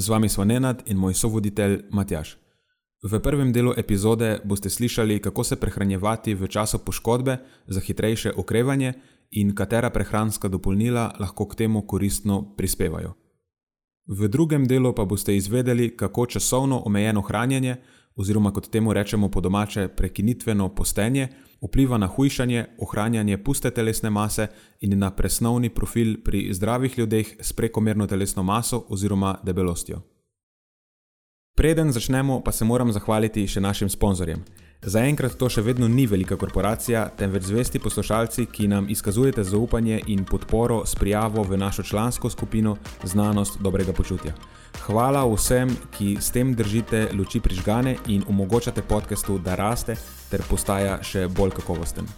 z vami smo Nenad in moj sovoditelj Matjaš. V prvem delu epizode boste slišali, kako se prehranjevati v času poškodbe za hitrejše okrevanje in katera prehranska dopolnila lahko k temu koristno prispevajo. V drugem delu pa boste izvedeli, kako časovno omejeno hranjenje, oziroma kot temu rečemo po domače, prekinitveno postenje, vpliva na hujšanje, ohranjanje puste telesne mase in na presnovni profil pri zdravih ljudeh s prekomerno telesno maso oziroma debelostjo. Preden začnemo, pa se moram zahvaliti še našim sponzorjem. Zaenkrat to še vedno ni velika korporacija, temveč zvesti poslušalci, ki nam izkazujete zaupanje in podporo s prijavo v našo člansko skupino Znanost dobrega počutja. Hvala vsem, ki s tem držite luči prižgane in omogočate podkastu, da raste ter postaja še bolj kakovosten.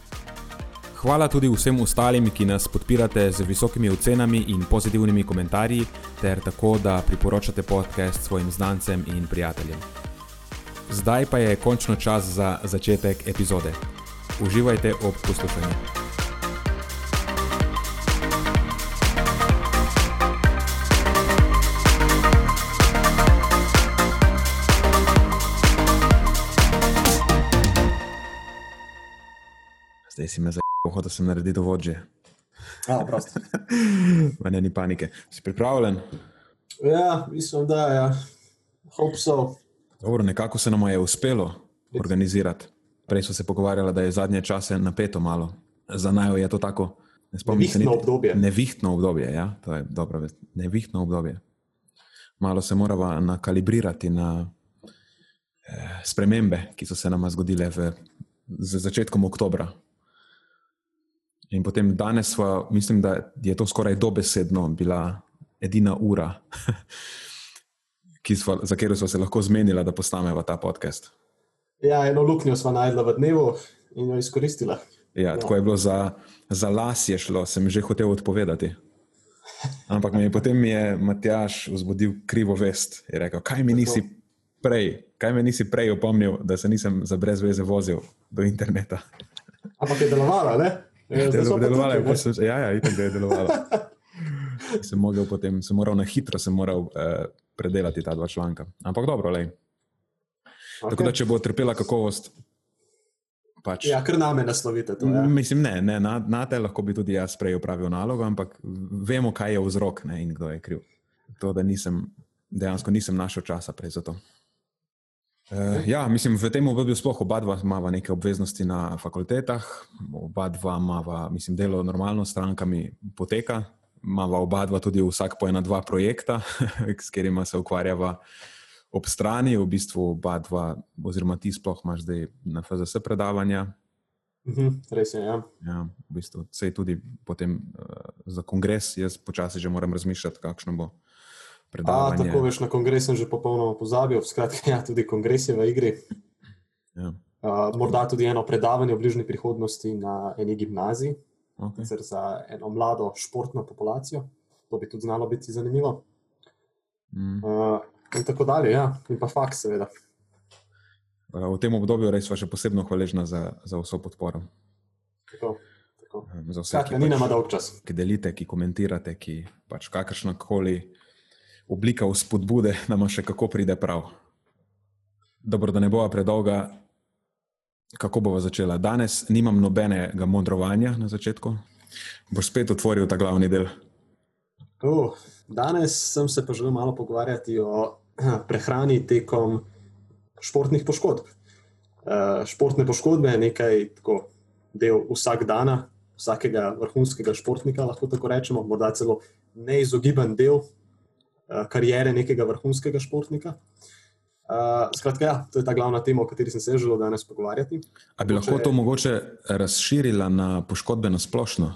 Hvala tudi vsem ostalim, ki nas podpirate z visokimi ocenami in pozitivnimi komentarji, ter tako, da priporočate podcast svojim znancem in prijateljem. Zdaj pa je končno čas za začetek epizode. Uživajte ob poslušanju. Zdaj si me zavedel, da sem naredil dovolj že. Ne, ni panike. Si pripravljen? Ja, mislim, da je. Ja. Hope so. Dobro, nekako se nam je uspelo organizirati. Prej smo se pogovarjali, da je zadnje čase napeto malo. Za najo je to tako. Ne spomnim se, nevihtno obdobje. Nevihtno obdobje, ja, to je dobro. Nevihtno obdobje. Malo se moramo nakalibrirati na eh, spremembe, ki so se nam zgodile v začetku oktobra. In potem danes, sva, mislim, da je to skoraj dobesedno bila edina ura. sva, za katero smo se lahko zmenili, da postaneva ta podcast. Ja, eno luknjo smo najdli v dnevu in jo izkoristili. Ja, tako je bilo za, za las, je šlo, sem že hotel odpovedati. Ampak mi je potem je Matjaš vzbudil krivo vest in rekel: Kaj mi nisi prej, kaj mi nisi prej opomnil, da se nisem za brez veze vozil do interneta? Ampak je delovalo, ne? Delovalo je, ja, ja, itak, da je delovalo. Sem, potem, sem moral na hitro, sem moral eh, predelati ta dva članka. Ampak dobro, le. Okay. Tako da, če bo trpela kakovost. Pač, ja, kar name naslovite. To, ja. Mislim, ne, ne na, na te lahko bi tudi jaz prej upravil nalogo, ampak vemo, kaj je vzrok ne, in kdo je kriv. To, da nisem, dejansko nisem našel časa prej za to. Uh, ja, mislim, v tem obdobju sploh oba dva imamo neke obveznosti na fakultetah, oba dva imamo, mislim, delo normalno s strankami poteka, imamo oba dva tudi vsak po ena dva projekta, s katerima se ukvarjava ob strani, v bistvu oba dva, oziroma ti sploh imaš zdaj na FZS predavanja. Mhm, res je. Ja. Ja, v bistvu, se je tudi potem uh, za kongres, jaz počasi že moram razmišljati, kakšno bo. A, tako veš, na kongres sem že popolnoma pozabil, skratka, ja, tudi kongres je v igri. Ja. Uh, morda tudi eno predavanje o bližnji prihodnosti na eni gimnaziji, okay. za eno mlado športno populacijo. To bi tudi znalo biti zanimivo. Mm. Uh, in tako dalje, ja. in pa faks, seveda. V tem obdobju res smo še posebno hvaležni za, za vso podporo. Tako, tako. Za vse, Skratka, ki, pač, ki delite, ki komentirate, ki pač kakršna koli oblika vzpodbude nam še kako pride prav. Dobro, da ne bo predolga, kako bomo začela. Danes nimam nobenega modrovanja na začetku. Boš spet otvoril ta glavni del. Uh, danes sem se pa želel malo pogovarjati o prehrani tekom športnih poškodb. Uh, športne poškodbe je nekaj tako del vsak dan, vsakega vrhunskega športnika, lahko tako rečemo, morda celo neizogiben del uh, karijere nekega vrhunskega športnika. Uh, Uh, skratka, ja, to je ta glavna tema, o kateri sem se želel danes pogovarjati. Ali bi lahko to mogoče razširila na poškodbe na splošno?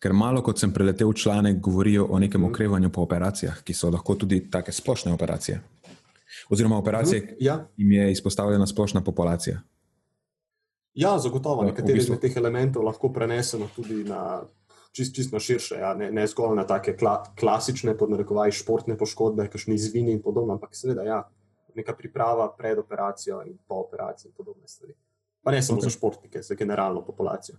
Ker malo kot sem preletel članek, govorijo o nekem okrevanju po operacijah, ki so lahko tudi take splošne operacije. oziroma operacije, ki ja. jim je izpostavljena splošna populacija. Ja, zagotovo. Ja, v Nekateri bistvu- izmed teh elementov lahko prenesemo tudi na čist, čist na širše, ja, ne, ne zgolj na take kla, klasične, podnarekovaj, športne poškodbe, kakšni izvini in podobno, ampak seveda, ja, neka priprava pred operacijo in po operaciji in podobne stvari. Pa ne samo Ok. okay. za športnike, za generalno populacijo.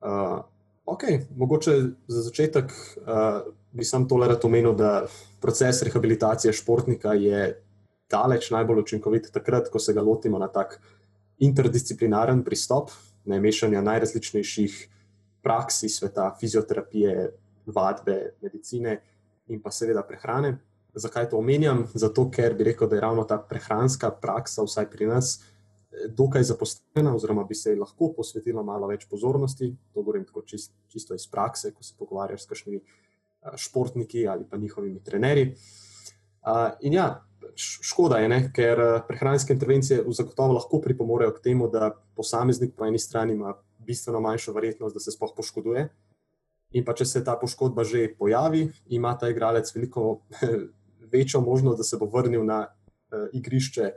Uh, ok, mogoče za začetek uh, bi sam tole rad omenil, da proces rehabilitacije športnika je daleč najbolj učinkovit takrat, ko se ga lotimo na tak interdisciplinaren pristop, ne mešanja najrazličnejših praks iz sveta, fizioterapije, vadbe, medicine in pa seveda prehrane. Zakaj to omenjam? Zato, ker bi rekel, da je ravno ta prehranska praksa, vsaj pri nas, eh, dokaj zaposlena, oziroma bi se lahko posvetila malo več pozornosti. To govorim tako čist, čisto iz prakse, ko se pogovarjaš s kakšnimi eh, športniki ali pa njihovimi trenerji. Uh, in ja, š- škoda je, ne? ker eh, prehranske intervencije zagotovo lahko pripomorejo k temu, da posameznik po eni strani ima bistveno manjšo verjetnost, da se sploh poškoduje. In pa če se ta poškodba že pojavi, ima ta igralec veliko večjo možnost, da se bo vrnil na uh, igrišče,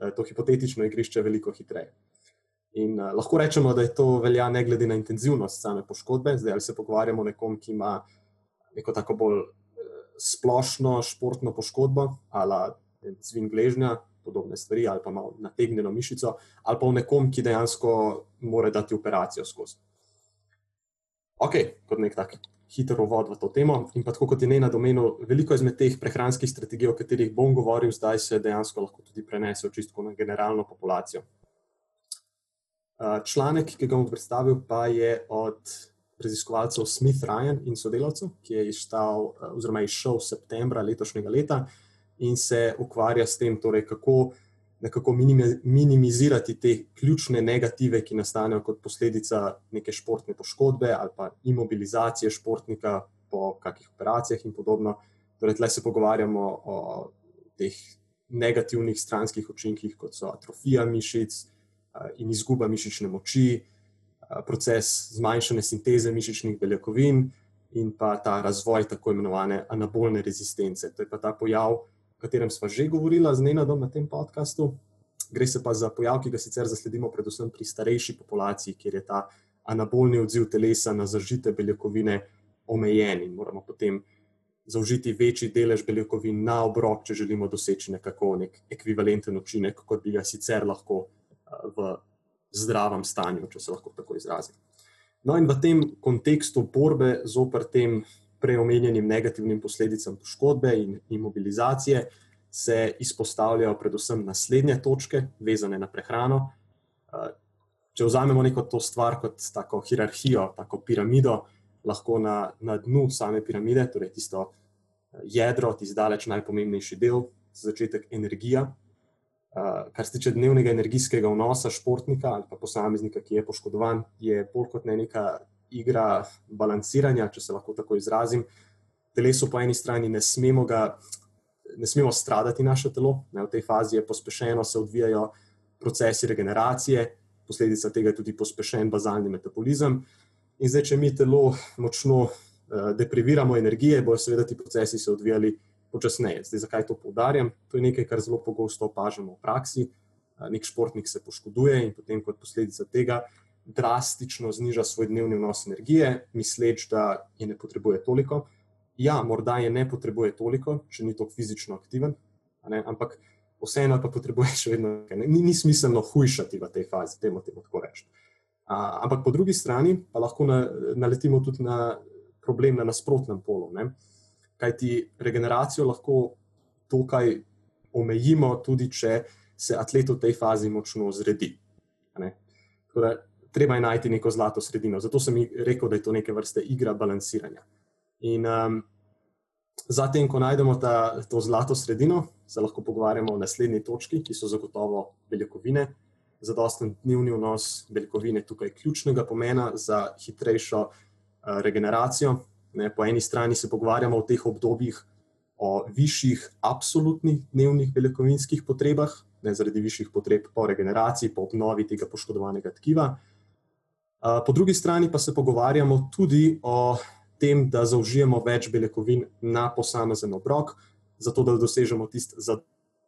uh, to hipotetično igrišče, veliko hitreje. In uh, lahko rečemo, da je to velja ne glede na intenzivnost same poškodbe. Zdaj ali se pogovarjamo o nekom, ki ima neko tako bolj uh, splošno športno poškodbo, ali zvin gležnja, podobne stvari, ali pa malo nategnjeno mišico, ali pa o nekom, ki dejansko mora dati operacijo skozi. Ok, kot nek tak hiter uvod v to temo. In pa kot je Nena domenil, veliko izmed teh prehranskih strategij, o katerih bom govoril, zdaj se dejansko lahko tudi prenese čisto na generalno populacijo. Članek, ki ga bom predstavil, pa je od raziskovalcev Smith Ryan in sodelavcev, ki je uh, oziroma izšel septembra letošnjega leta in se ukvarja s tem, torej kako nekako minimi- minimizirati te ključne negative, ki nastanejo kot posledica neke športne poškodbe ali pa imobilizacije športnika po kakih operacijah in podobno. Torej, tle se pogovarjamo o teh negativnih stranskih učinkih, kot so atrofija mišic in izguba mišične moči, proces zmanjšane sinteze mišičnih beljakovin in pa ta razvoj tako imenovane anabolne rezistence. To je pa ta pojav, o katerem smo že govorili z Nenadom na tem podkastu. Gre se pa za pojav, ki ga sicer zasledimo predvsem pri starejši populaciji, kjer je ta anabolni odziv telesa na zažite beljakovine omejen in moramo potem zaužiti večji delež beljakovin na obrok, če želimo doseči nekako nek ekvivalenten učinek, kot bi ga sicer lahko eh, v zdravem stanju, če se lahko tako izrazim. No, in v tem kontekstu borbe zoper tem preomenjenim negativnim posledicam poškodbe in imobilizacije se izpostavljajo predvsem naslednje točke, vezane na prehrano. Eh, Če vzamemo neko to stvar kot tako hierarhijo, tako piramido, lahko na, na dnu same piramide, torej tisto jedro, tisti daleč najpomembnejši del, začetek energija. Kar se tiče dnevnega energijskega vnosa športnika ali pa posameznika, ki je poškodovan, je bolj kot ne neka igra balanciranja, če se lahko tako izrazim. Telesu po eni strani ne smemo, ga, ne smemo stradati naše telo, ne, v tej fazi je pospešeno, se odvijajo procesi regeneracije, posledica tega je tudi pospešen bazalni metabolizem. In zdaj, če mi telo močno uh, depriviramo energije, bodo seveda ti procesi se odvijali počasneje. Zdaj, zakaj to poudarjam? To je nekaj, kar zelo pogosto opažamo v praksi. Uh, nek športnik se poškoduje in potem kot posledica tega drastično zniža svoj dnevni vnos energije, misleč, da je ne potrebuje toliko. Ja, morda je ne potrebuje toliko, če ni tako fizično aktiven, ampak vseeno pa potrebuje še vedno nekaj. Ne, ni, ni smiselno hujšati v tej fazi, temu temu tako reči. A, ampak po drugi strani pa lahko na, naletimo tudi na problem na nasprotnem polu. Ne? Kajti regeneracijo lahko tukaj omejimo, tudi če se atlet v tej fazi močno zredi. da treba je najti neko zlato sredino. Zato sem rekel, da je to neke vrste igra balansiranja. In um, zatem, ko najdemo ta, to zlato sredino, se lahko pogovarjamo o naslednji točki, ki so zagotovo beljakovine. Zadosten dnevni vnos beljakovine je tukaj ključnega pomena za hitrejšo uh, regeneracijo. Ne, po eni strani se pogovarjamo o teh obdobjih o višjih absolutnih dnevnih beljakovinskih potrebah, ne, zaradi višjih potreb po regeneraciji, po obnovi tega poškodovanega tkiva. Uh, po drugi strani pa se pogovarjamo tudi o tem, da zaužijemo več beljakovin na posamezen obrok, zato da dosežemo tisti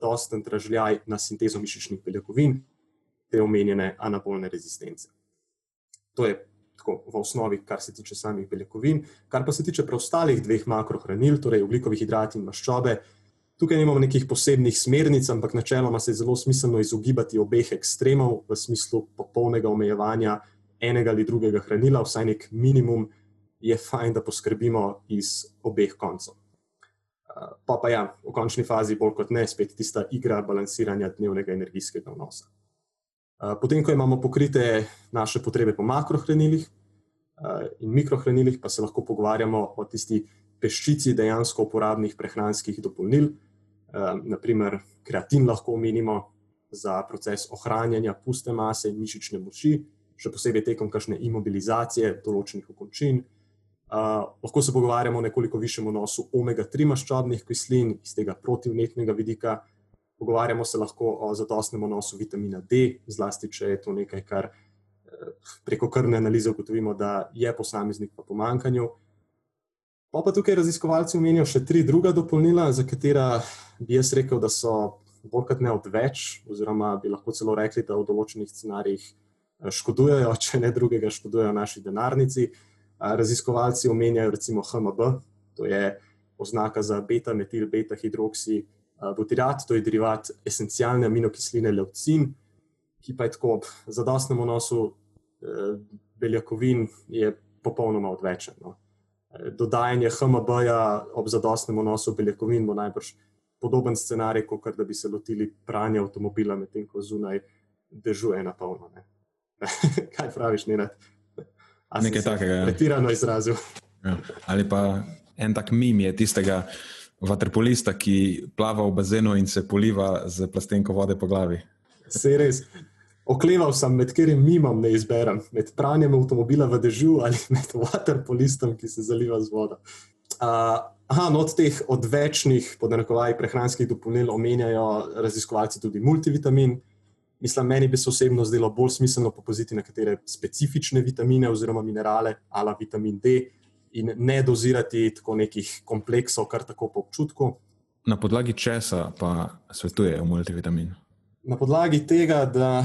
dosten dražljaj na sintezo mišičnih beljakovin, te omenjene anabolne rezistence. To je tako v osnovi, kar se tiče samih beljakovin. Kar pa se tiče preostalih dveh makrohranil, torej ugljikovih hidratov in maščobe, tukaj nimamo nekih posebnih smernic, ampak načeloma se je zelo smiselno izogibati obeh ekstremov v smislu popolnega omejevanja enega ali drugega hranila, vsaj nek minimum je fajn, da poskrbimo iz obeh koncev. Pa pa ja, v končni fazi bolj kot ne, spet tista igra balansiranja dnevnega energijskega vnosa. Potem, ko imamo pokrite naše potrebe po makrohranilih in mikrohranilih, pa se lahko pogovarjamo o tisti peščici dejansko uporabnih prehranskih dopolnil. Naprimer, kreatin lahko omenimo za proces ohranjanja puste mase in mišične moči, še posebej tekom kakšne imobilizacije določenih okončin. Uh, lahko se pogovarjamo o nekoliko višjem vnosu omega-3 maščobnih kislin iz tega protivnetnega vidika. Pogovarjamo se lahko o zadostnem vnosu vitamina D, zlasti če je to nekaj, kar preko krvne analize ugotovimo, da je posameznik v pomankanju. Pa pa tukaj raziskovalci omenijo še tri druga dopolnila, za katera bi jaz rekel, da so bolj kot ne odveč, oziroma bi lahko celo rekli, da v določenih scenarijih škodujejo, če ne drugega, škodujejo naši denarnici. Raziskovalci omenjajo recimo HMB, to je oznaka za beta-metil, beta-hidroksi butirat, to je derivat esencialne aminokisline leucin, ki pa je tako ob zadostnem vnosu beljakovin je popolnoma odvečen. No. Dodajanje HMB-ja ob zadostnem vnosu beljakovin bo najbrž podoben scenarij, kot da bi se lotili pranja avtomobila, medtem ko zunaj dežuje na polno. Kaj praviš, Nenad? Nekaj takega. Ja. Pretirano izrazil. Ja. Ali pa en tak mim je tistega vaterpolista, ki plava v bazenu in se poliva z plastenko vode po glavi. Se res. Okleval sem, med katerim mimom ne izberem, med pranjem avtomobila v dežju ali med vaterpolistom, ki se zaliva z vodo. Uh, aha, no od teh odvečnih, podnarekovaj, prehranskih dopolnil omenjajo raziskovalci tudi multivitamin. Mislim, meni bi se osebno zdelo bolj smiselno popoziti nekatere specifične vitamine oziroma minerale, ala vitamin D, in ne dozirati tako nekih kompleksov, kar tako po občutku. Na podlagi česa pa svetujejo multivitamin? Na podlagi tega, da,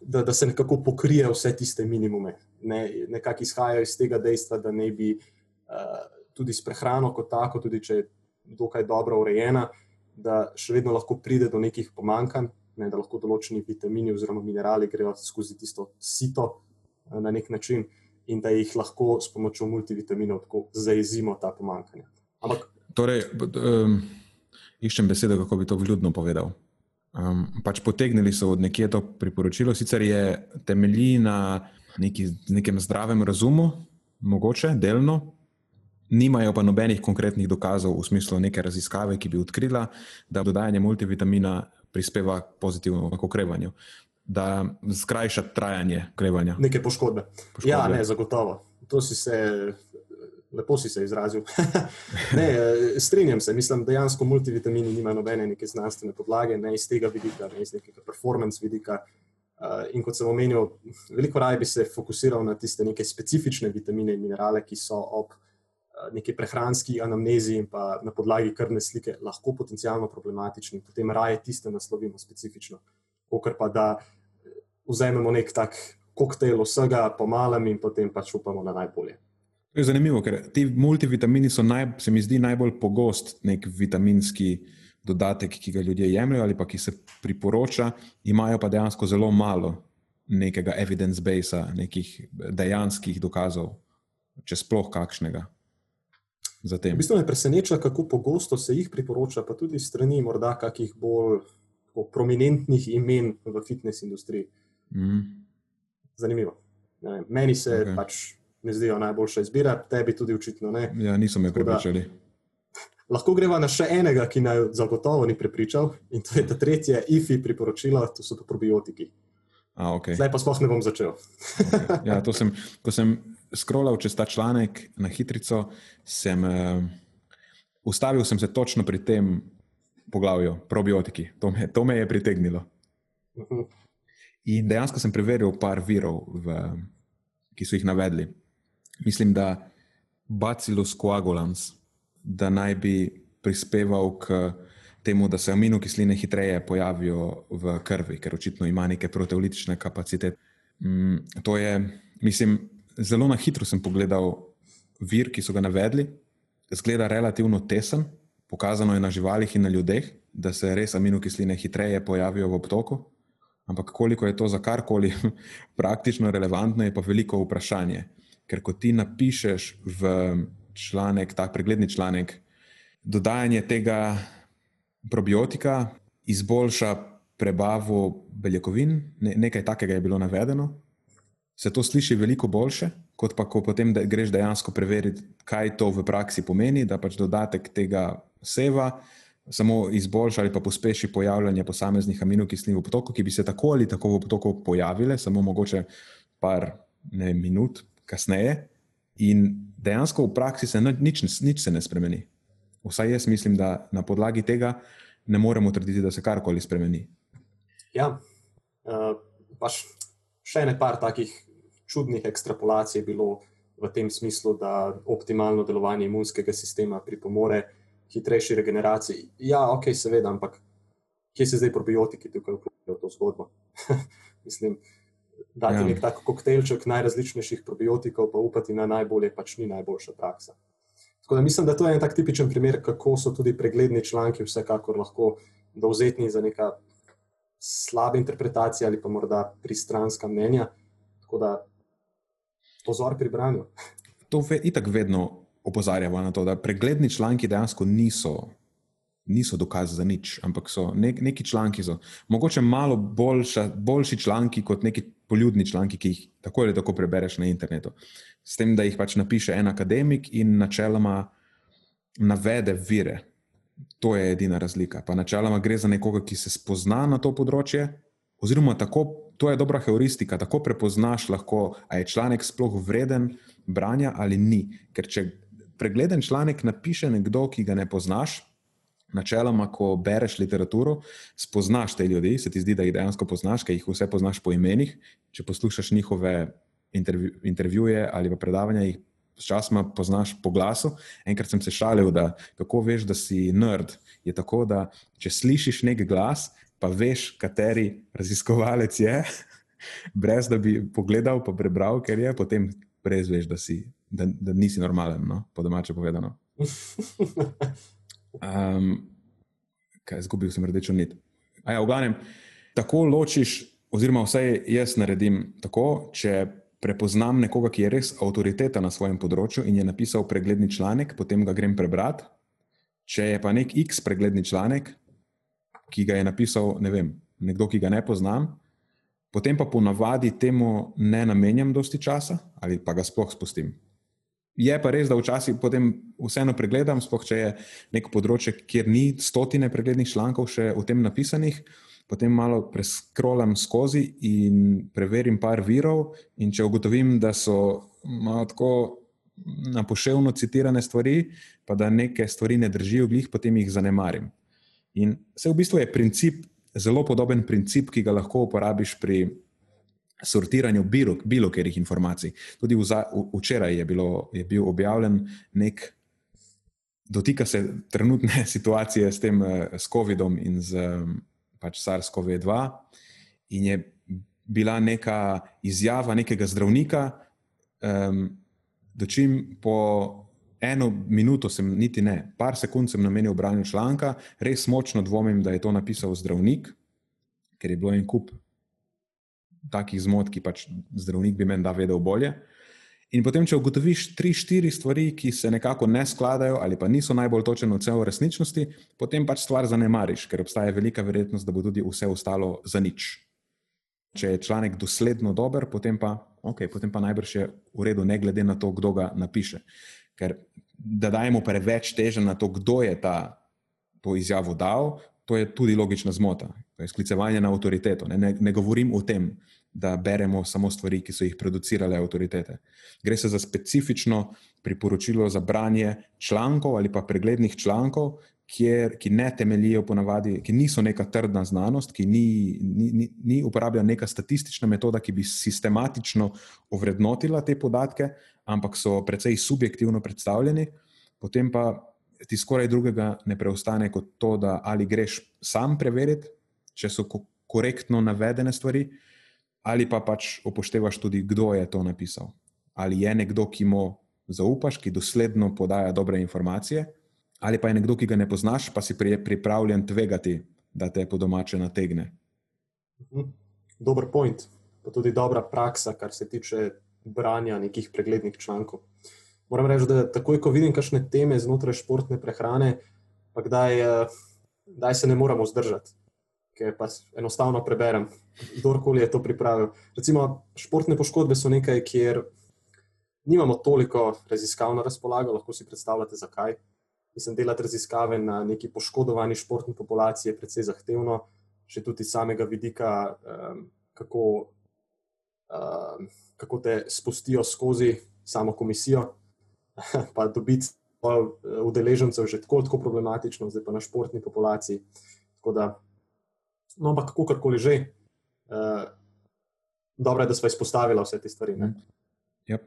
da, da se nekako pokrije vse tiste minimume. Ne, nekako izhajajo iz tega dejstva, da ne bi uh, tudi s prehrano kot tako, tudi če je dokaj dobro urejena, da še vedno lahko pride do nekih pomankanj ne, da lahko določeni vitamini oziroma minerali grejo skozi tisto sito eh, na nek način in da jih lahko s pomočjo multivitaminov tako zaezimo ta pomankanja. Ampak, torej, um, iščem besede, kako bi to vljudno povedal. Um, pač potegnili so od nekje to priporočilo, sicer je temelji na neki, nekem zdravem razumu, mogoče delno, nimajo pa nobenih konkretnih dokazov v smislu neke raziskave, ki bi odkrila, da dodajanje multivitamina prispeva k okrevanju, da skrajša trajanje okrevanja. Neke poškodbe. poškodbe. Ja, ne, zagotovo. To si se, lepo si se izrazil. ne, strinjam se, mislim, da dejansko multivitamini nimajo nobene neke znanstvene podlage, ne iz tega vidika, ne iz nekega performance vidika. In kot sem omenil, veliko raje bi se fokusiral na tiste neke specifične vitamine in minerale, ki so ob neki prehranski anamnezi in pa na podlagi krvne slike lahko potencialno problematični, potem raje tiste naslovimo specifično, kot pa da vzamemo nek tak koktejl vsega po malem in potem pač upamo na najbolje. To je zanimivo, ker ti multivitamini so, naj, se mi zdi, najbolj pogost nek vitaminski dodatek, ki ga ljudje jemljajo ali pa ki se priporoča, imajo pa dejansko zelo malo nekega evidence-basea, nekih dejanskih dokazov, če sploh kakšnega. V bistvu me preseneča, kako pogosto se jih priporoča, pa tudi strani morda kakih bolj prominentnih imen v fitness industriji. Mm. Zanimivo. Ne, meni se okay. pač ne zdijo najboljša izbira, tebi tudi očitno ne. Ja, niso me prepričali. Lahko greva na še enega, ki naj zagotovo ni prepričal, in to je ta tretja IFI priporočila, to so probiotiki. A, okay. Zdaj pa sploh ne bom začel. okay. ja, sem, ko sem scrollal čez ta članek na hitro, sem uh, ustavil sem se točno pri tem poglavju, probiotiki. To me, to me je pritegnilo. In dejansko sem preveril par virov, v, ki so jih navedli. Mislim, da Bacillus coagulans, da naj bi prispeval k temu, da se aminokisline hitreje pojavijo v krvi, ker očitno ima neke proteolitične kapacitete. Mm, to je, mislim, zelo na hitro sem pogledal vir, ki so ga navedli. Zgleda relativno tesen, pokazano je na živalih in na ljudeh, da se res aminokisline hitreje pojavijo v obtoku. Ampak koliko je to za karkoli praktično relevantno, je pa veliko vprašanje. Ker ko ti napišeš v članek, ta pregledni članek, dodajanje tega probiotika izboljša prebavo beljakovin, ne, nekaj takega je bilo navedeno. Se to sliši veliko boljše, kot pa ko potem da greš dejansko preveriti, kaj to v praksi pomeni, da pač dodatek tega seva samo izboljša ali pa pospeši pojavljanje posameznih aminokislin v potoku, ki bi se tako ali tako v potoku pojavile, samo mogoče par ne, minut kasneje. In dejansko v praksi se nič, nič se ne spremeni. Vsaj jaz mislim, da na podlagi tega ne moremo trditi, da se karkoli spremeni. Ja, uh, pač še ene par takih čudnih ekstrapolacij je bilo v tem smislu, da optimalno delovanje imunskega sistema pripomore hitrejši regeneraciji. Ja, ok, seveda, ampak kje se zdaj probiotiki tukaj vključijo v to zgodbo? mislim, dati ja. nek tak koktejlček najrazličnejših probiotikov, pa upati na najbolje, pač ni najboljša praksa. Tako da mislim, da to je en tak tipičen primer, kako so tudi pregledni članki vsekakor lahko dovzetni za neka slabe interpretacije ali pa morda pristranska mnenja. Tako da pozor pri branju. To je itak vedno opozarjamo na to, da pregledni članki dejansko niso, niso dokaz za nič, ampak so nek, neki članki, so mogoče malo boljša, boljši članki kot neki poljudni članki, ki jih tako ali tako prebereš na internetu s tem, da jih pač napiše en akademik in načeloma navede vire. To je edina razlika. Pa načeloma gre za nekoga, ki se spozna na to področje, oziroma tako, to je dobra heuristika, tako prepoznaš lahko, ali je članek sploh vreden branja ali ni. Ker če pregleden članek napiše nekdo, ki ga ne poznaš. Načeloma, ko bereš literaturo, spoznaš te ljudi, se ti zdi, da jih dejansko poznaš, ker jih vse poznaš po imenih. Če poslušaš njihove intervju, intervjuje ali pa predavanja, jih sčasoma poznaš po glasu. Enkrat sem se šalil, da kako veš, da si nerd. Je tako, da če slišiš nek glas, pa veš, kateri raziskovalec je, brez da bi pogledal, pa prebral, ker je, potem res veš, da, si, da, da nisi normalen, no? po domače povedano. Um, kaj, zgubil sem rdečo nit. A ja, v glavnem, tako ločiš, oziroma vsaj jaz naredim tako, če prepoznam nekoga, ki je res avtoriteta na svojem področju in je napisal pregledni članek, potem ga grem prebrati. Če je pa nek X pregledni članek, ki ga je napisal ne vem, nekdo, ki ga ne poznam, potem pa ponavadi temu ne namenjam dosti časa ali pa ga sploh spustim. Je pa res, da včasih potem vseeno pregledam, sploh če je neko področje, kjer ni stotine preglednih člankov še v tem napisanih potem malo preskrolam skozi in preverim par virov. In če ugotovim, da so malo tako na poševno citirane stvari, pa da neke stvari ne držijo glih, potem jih zanemarim. In vse v bistvu je princip, zelo podoben princip, ki ga lahko uporabiš pri sortiranju bilo, bilo katerih informacij. Tudi včeraj je, bilo, je bil objavljen nek. Dotika se trenutne situacije s tem, s COVID-om in z pač SARS-CoV-2, in je bila neka izjava nekega zdravnika, um, da čim po eno minuto, sem, niti ne, par sekund sem namenil branju članka, res močno dvomim, da je to napisal zdravnik, ker je bilo en kup takih zmot, ki pač zdravnik bi meni da vedel bolje. In potem, če ugotoviš tri, štiri stvari, ki se nekako ne skladajo ali pa niso najbolj točne v celoti resničnosti, potem pač stvar zanemariš, ker obstaja velika verjetnost, da bo tudi vse ostalo za nič. Če je članek dosledno dober, potem pa, okay, potem pa najbrž je v redu, ne glede na to, kdo ga napiše. Ker da dajemo preveč teže na to, kdo je ta, to izjavo dal, to je tudi logična zmota. To je sklicevanje na avtoriteto. Ne, ne, ne govorim o tem, da beremo samo stvari, ki so jih producirale avtoritete. Gre se za specifično priporočilo za branje člankov ali pa preglednih člankov, kjer, ki ne temeljijo ponavadi, ki niso neka trdna znanost, ki ni, ni, ni, ni uporablja neka statistična metoda, ki bi sistematično ovrednotila te podatke, ampak so precej subjektivno predstavljeni. Potem pa ti skoraj drugega ne preostane kot to, da ali greš sam preveriti, če so ko korektno navedene stvari, ali pa pač upoštevaš tudi, kdo je to napisal. Ali je nekdo, ki mu zaupaš, ki dosledno podaja dobre informacije, ali pa je nekdo, ki ga ne poznaš, pa si pripravljen tvegati, da te po domače nategne. Mhm. Dober point, pa tudi dobra praksa, kar se tiče branja nekih preglednih člankov. Moram reči, da takoj, ko vidim kakšne teme znotraj športne prehrane, pa kdaj, kdaj se ne moramo zdržati, ker pa enostavno preberem, kdorkoli je to pripravil. Recimo, športne poškodbe so nekaj, kjer nimamo toliko raziskav na razpolago, lahko si predstavljate, zakaj. Mislim, delati raziskave na neki poškodovani športni populaciji je precej zahtevno, še tudi samega vidika, um, kako, um, kako te spustijo skozi samo komisijo, pa dobiti udeležencev že tako, tako problematično, zdaj pa na športni populaciji. Da, no, ampak kako karkoli že, uh, dobro je, da smo izpostavili vse te stvari. Yep.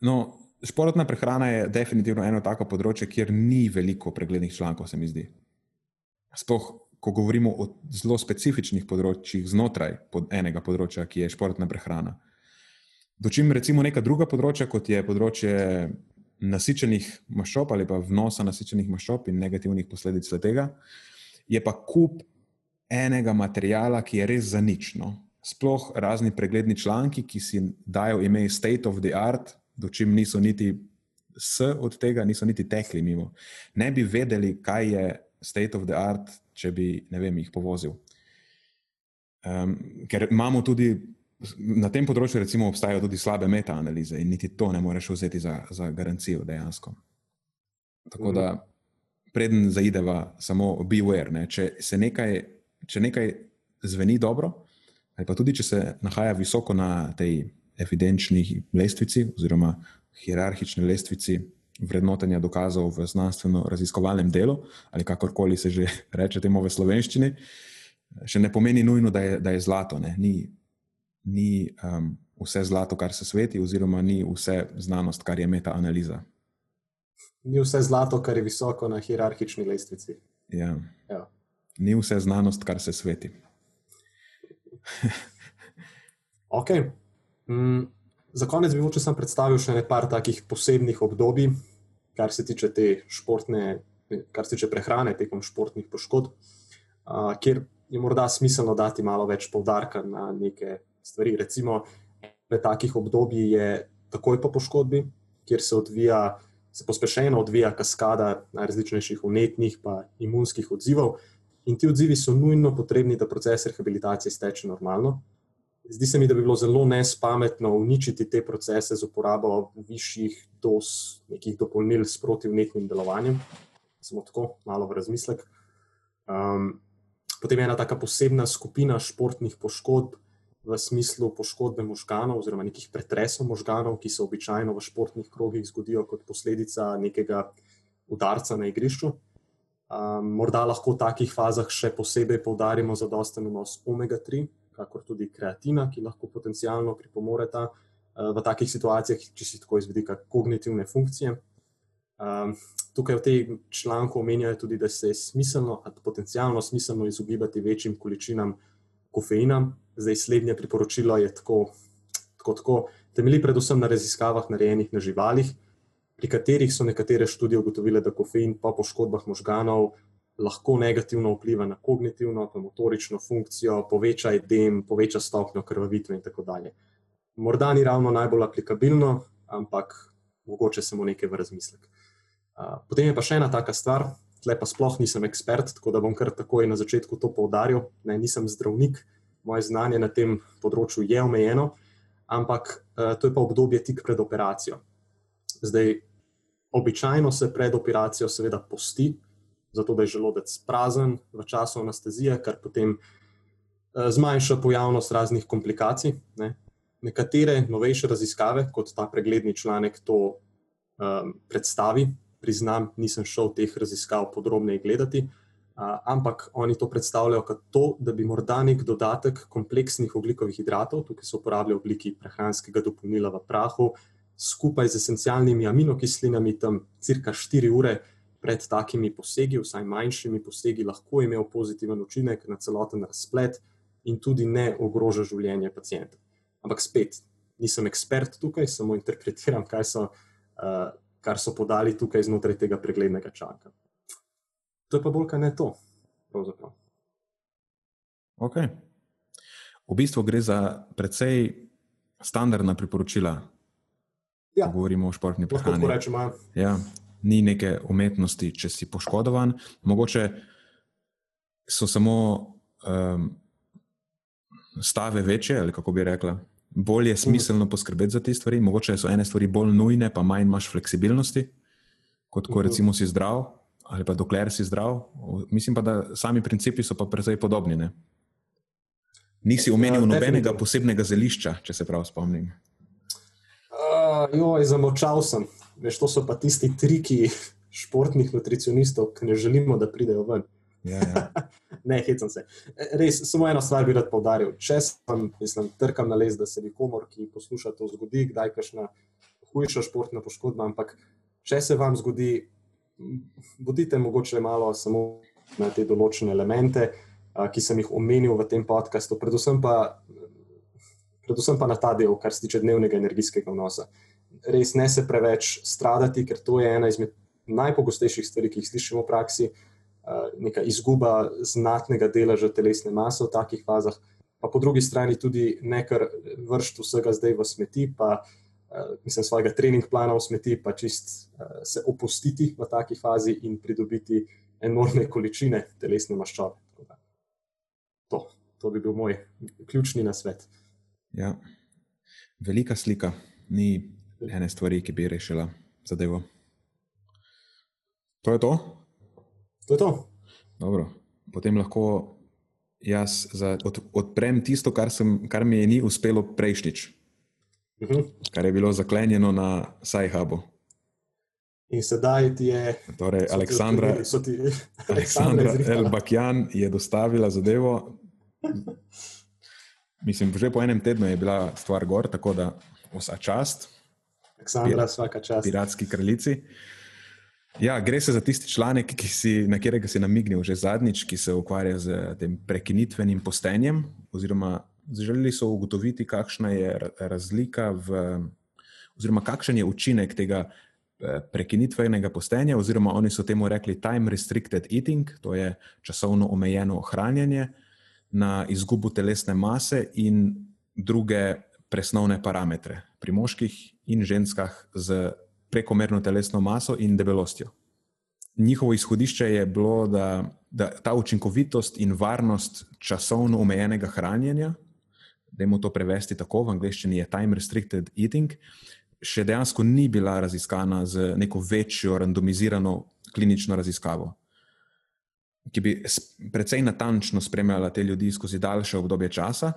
No, športna prehrana je definitivno eno tako področje, kjer ni veliko preglednih člankov, se mi zdi. Sploh, ko govorimo o zelo specifičnih področjih znotraj pod enega področja, ki je športna prehrana. Dočim recimo neka druga področja, kot je področje nasičenih maščob ali pa vnosa nasičenih maščob in negativnih posledic tega, je pa kup enega materijala, ki je res za nično. Sploh razni pregledni članki, ki si dajo ime State of the Art, dočim niso niti s od tega, niso niti tekli mimo. Ne bi vedeli, kaj je state of the art, če bi vem, jih povozil. Um, ker imamo tudi na tem področju, recimo, obstajajo tudi slabe metaanalize in niti to ne moreš vzeti za, za garancijo dejansko. Tako da, preden zaideva, samo beware. Ne? Če nekaj, če nekaj zveni dobro, ali pa tudi če se nahaja visoko na tej evidenčni lestvici oziroma hierarhični lestvici vrednotenja dokazov v znanstveno-raziskovalnem delu, ali kakorkoli se že reče temu v slovenščini, še ne pomeni nujno, da je, da je zlato. Ne? Ni, ni um, vse zlato, kar se sveti, oziroma ni vse znanost, kar je metaanaliza. Ni vse zlato, kar je visoko na hierarhični lestvici. Ja. Ja. Ni vse znanost, kar se sveti. ok. Mm, za konec bi moče sam predstavil še nekaj takih posebnih obdobij, kar se tiče te športne, kar se tiče prehrane tekom športnih poškodb, uh, kjer je morda smiselno dati malo več poudarka na neke stvari. Recimo, eno takih obdobij je takoj po poškodbi, kjer se odvija. Se pospešeno odvija kaskada najrazličnejših umetnih in imunskih odzivov, in ti odzivi so nujno potrebni, da proces rehabilitacije steče normalno. Zdi se mi, da bi bilo zelo nespametno uničiti te procese z uporabo višjih dos, nekih dopolnil s protivnetnim delovanjem. Samo tako, malo v razmislek. Um, potem je ena tako posebna skupina športnih poškodb v smislu poškodbe možganov, oziroma nekih pretresov možganov, ki se običajno v športnih krogih zgodijo kot posledica nekega udarca na igrišču. Um, morda lahko v takih fazah še posebej poudarimo zadosten vnos omega-3 kakor tudi kreatina, ki lahko potencialno pripomoreta uh, v takih situacijah, če si tako izvedika kognitivne funkcije. Um, tukaj v tem članku omenjajo tudi, da se je smiselno, potencialno smiselno izogibati večjim količinam kofeina. Zdaj, slednje priporočilo je tako, tako, tako temelji predvsem na raziskavah, narejenih na živalih, pri katerih so nekatere študije ugotovile, da kofein po poškodbah možganov lahko negativno vpliva na kognitivno, pa motorično funkcijo, poveča edem, poveča stopnjo krvavitve in tako dalje. Morda ni ravno najbolj aplikabilno, ampak mogoče samo nekaj v razmislek. Potem je pa še ena taka stvar, tle pa sploh nisem ekspert, tako da bom kar takoj na začetku to poudaril. Ne, nisem zdravnik, moje znanje na tem področju je omejeno, ampak to je pa obdobje tik pred operacijo. Zdaj, običajno se pred operacijo seveda posti, zato da je želodec prazen v času anestezije, kar potem eh, zmanjša pojavnost raznih komplikacij. Ne. Nekatere novejše raziskave, kot ta pregledni članek, to um, predstavi. Priznam, nisem šel teh raziskav podrobneje gledati, uh, ampak oni to predstavljajo kot to, da bi morda nek dodatek kompleksnih oglikovih hidratov, tukaj se uporablja v obliki prehranskega dopolnila v prahu, skupaj z esencialnimi aminokislinami, tam cirka 4 ure pred takimi posegi, vsaj manjšimi posegi, lahko imel pozitiven učinek na celoten razplet in tudi ne ogroža življenje pacijenta. Ampak spet, nisem ekspert tukaj, samo interpretiram, kaj so, uh, kar so podali tukaj znotraj tega preglednega čaka. To je pa bolj kaj ne to, pravzaprav. Ok. V bistvu gre za precej standardna priporočila, Ja. ko govorimo o športni Lahko prehrani. tako rečemo. Ja, ni neke umetnosti, če si poškodovan. Mogoče so samo um, stave večje, ali kako bi rekla. Bolje je smiselno poskrbeti za te stvari, mogoče so ene stvari bolj nujne, pa manj imaš fleksibilnosti, kot ko Mhm. recimo si zdrav, ali pa dokler si zdrav. Mislim pa, da sami principi so pa precej podobni. Ne? Nisi omenil Ja, nobenega posebnega zelišča, če se prav spomnim. Uh, joj, zamočal sem. Veš, to so pa tisti triki športnih nutricionistov, ki ne želimo, da pridejo ven. Ja, ja. Ne, hecam se. Res, samo eno stvar bi rad poudaril. Če sem, mislim, trkam na les, da se nikomor, ki posluša, to zgodi, kdaj kašna hujša športna poškodba, ampak če se vam zgodi, bodite mogoče malo samo na te določene elemente, ki sem jih omenil v tem podkastu, predvsem pa, predvsem pa na ta del, kar se tiče dnevnega energijskega vnosa. Res ne se preveč stradati, ker to je ena izmed najpogostejših stvari, ki jih slišimo v praksi neka izguba znatnega deleža telesne mase v takih fazah, pa po drugi strani tudi nekaj vršt vsega zdaj v smeti, pa mislim, svojega trening plana v smeti, pa čist se opustiti v taki fazi in pridobiti enormne količine telesne maščobe. To, to bi bil moj ključni nasvet. Ja. Velika slika, ni ene stvari, ki bi rešila zadevo. To je to? To je to. Dobro. Potem lahko jaz za, od, odprem tisto, kar, sem, kar mi je ni uspelo prejšnjič, Uh -huh. kar je bilo zaklenjeno na Sajhubu. In sedaj ti je. Torej, ti Aleksandra, odkrili- so ti- Aleksandra. Elbakjan je dostavila zadevo. Mislim, že po enem tednu je bila stvar gor, tako da vsa čast. Aleksandra, vsaka čast. piratski kraljici. Ja, gre se za tisti članek, ki si, na katerega si namignil že zadnjič, ki se ukvarja z tem prekinitvenim postenjem. Oziroma, želeli so ugotoviti, kakšna je ra- razlika v, oziroma kakšen je učinek tega eh, prekinitvenega postenja, oziroma oni so temu rekli time restricted eating, to je časovno omejeno hranjenje na izgubo telesne mase in druge presnovne parametre pri moških in ženskah z prekomerno telesno maso in debelostjo. Njihovo izhodišče je bilo, da, da ta učinkovitost in varnost časovno omejenega hranjenja, da je mu to prevesti tako, v angleščini je time restricted eating, še dejansko ni bila raziskana z neko večjo randomizirano klinično raziskavo, ki bi precej natančno spremljala te ljudi skozi daljše obdobje časa.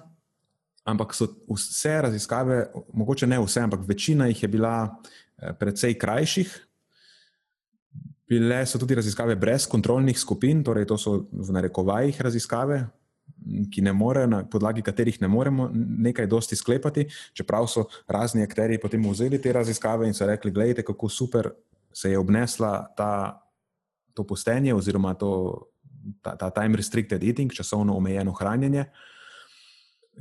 Ampak so vse raziskave, mogoče ne vse, ampak večina jih je bila eh, precej krajših. Bile so tudi raziskave brez kontrolnih skupin, torej to so v narekovajih raziskave, ki ne more, na podlagi katerih ne moremo nekaj dosti sklepati, čeprav so razni akteri potem vzeli te raziskave in so rekli: Glejte, kako super se je obnesla ta, to postenje oziroma to, ta, ta time restricted eating, časovno omejeno hranjenje.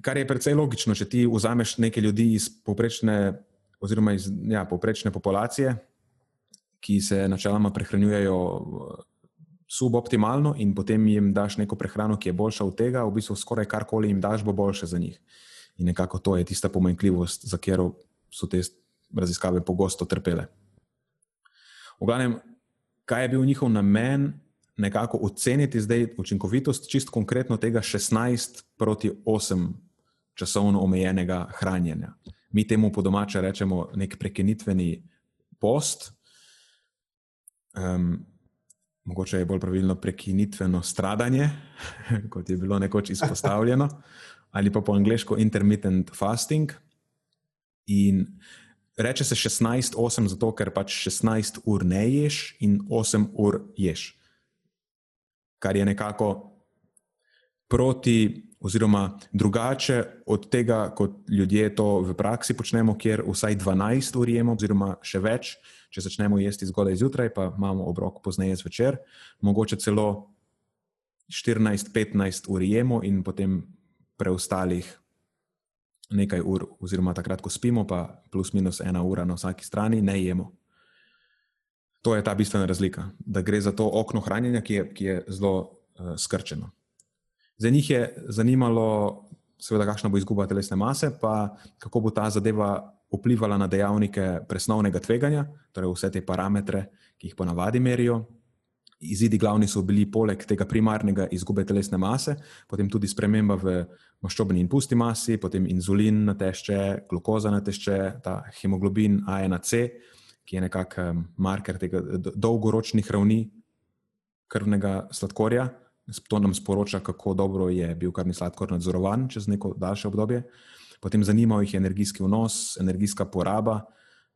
Kar je precej logično, če ti vzameš nekaj ljudi iz povprečne, oziroma iz ja, povprečne populacije, ki se načeloma prehranjujejo eh, suboptimalno, in potem jim daš neko prehrano, ki je boljša od tega, v bistvu skoraj karkoli jim daš, bo boljše za njih. In nekako to je tista pomanjkljivost, za katero so te raziskave pogosto trpele. V glavnem, kaj je bil njihov namen? Nekako oceniti zdaj učinkovitost, čist konkretno tega 16 proti 8 časovno omejenega hranjenja. Mi temu po domače rečemo nek prekinitveni post, um, mogoče je bolj pravilno prekinitveno stradanje, kot je bilo nekoč izpostavljeno, ali pa po angliško intermittent fasting. In reče se 16-8, zato ker pač 16 ur ne ješ in 8 ur ješ. Kar je nekako proti oziroma drugače od tega, kot ljudje to v praksi počnemo, kjer vsaj 12 ur jemo, oziroma še več, če začnemo jesti zgodaj zjutraj, pa imamo obrok pozneje zvečer, mogoče celo 14-15 ur jemo in potem preostalih nekaj ur, oziroma takrat, ko spimo, pa plus minus ena ura na vsaki strani, ne jemo. To je ta bistvena razlika, da gre za to okno hranjenja, ki je, ki je zelo uh, skrčeno. Za njih je zanimalo, seveda, kakšna bo izguba telesne mase, pa kako bo ta zadeva vplivala na dejavnike presnovnega tveganja, torej vse te parametre, ki jih ponavadi merijo. Izidi glavni so bili poleg tega primarnega izgube telesne mase, potem tudi sprememba v maščobni in pusti masi, potem inzulin na tešče, glukoza na tešče, ta hemoglobin A1C, ki je nekakšen marker tega dolgoročnih ravni krvnega sladkorja. To nam sporoča, kako dobro je bil krvni sladkor nadzorovan čez neko daljše obdobje. Potem zanimajo jih energijski vnos, energijska poraba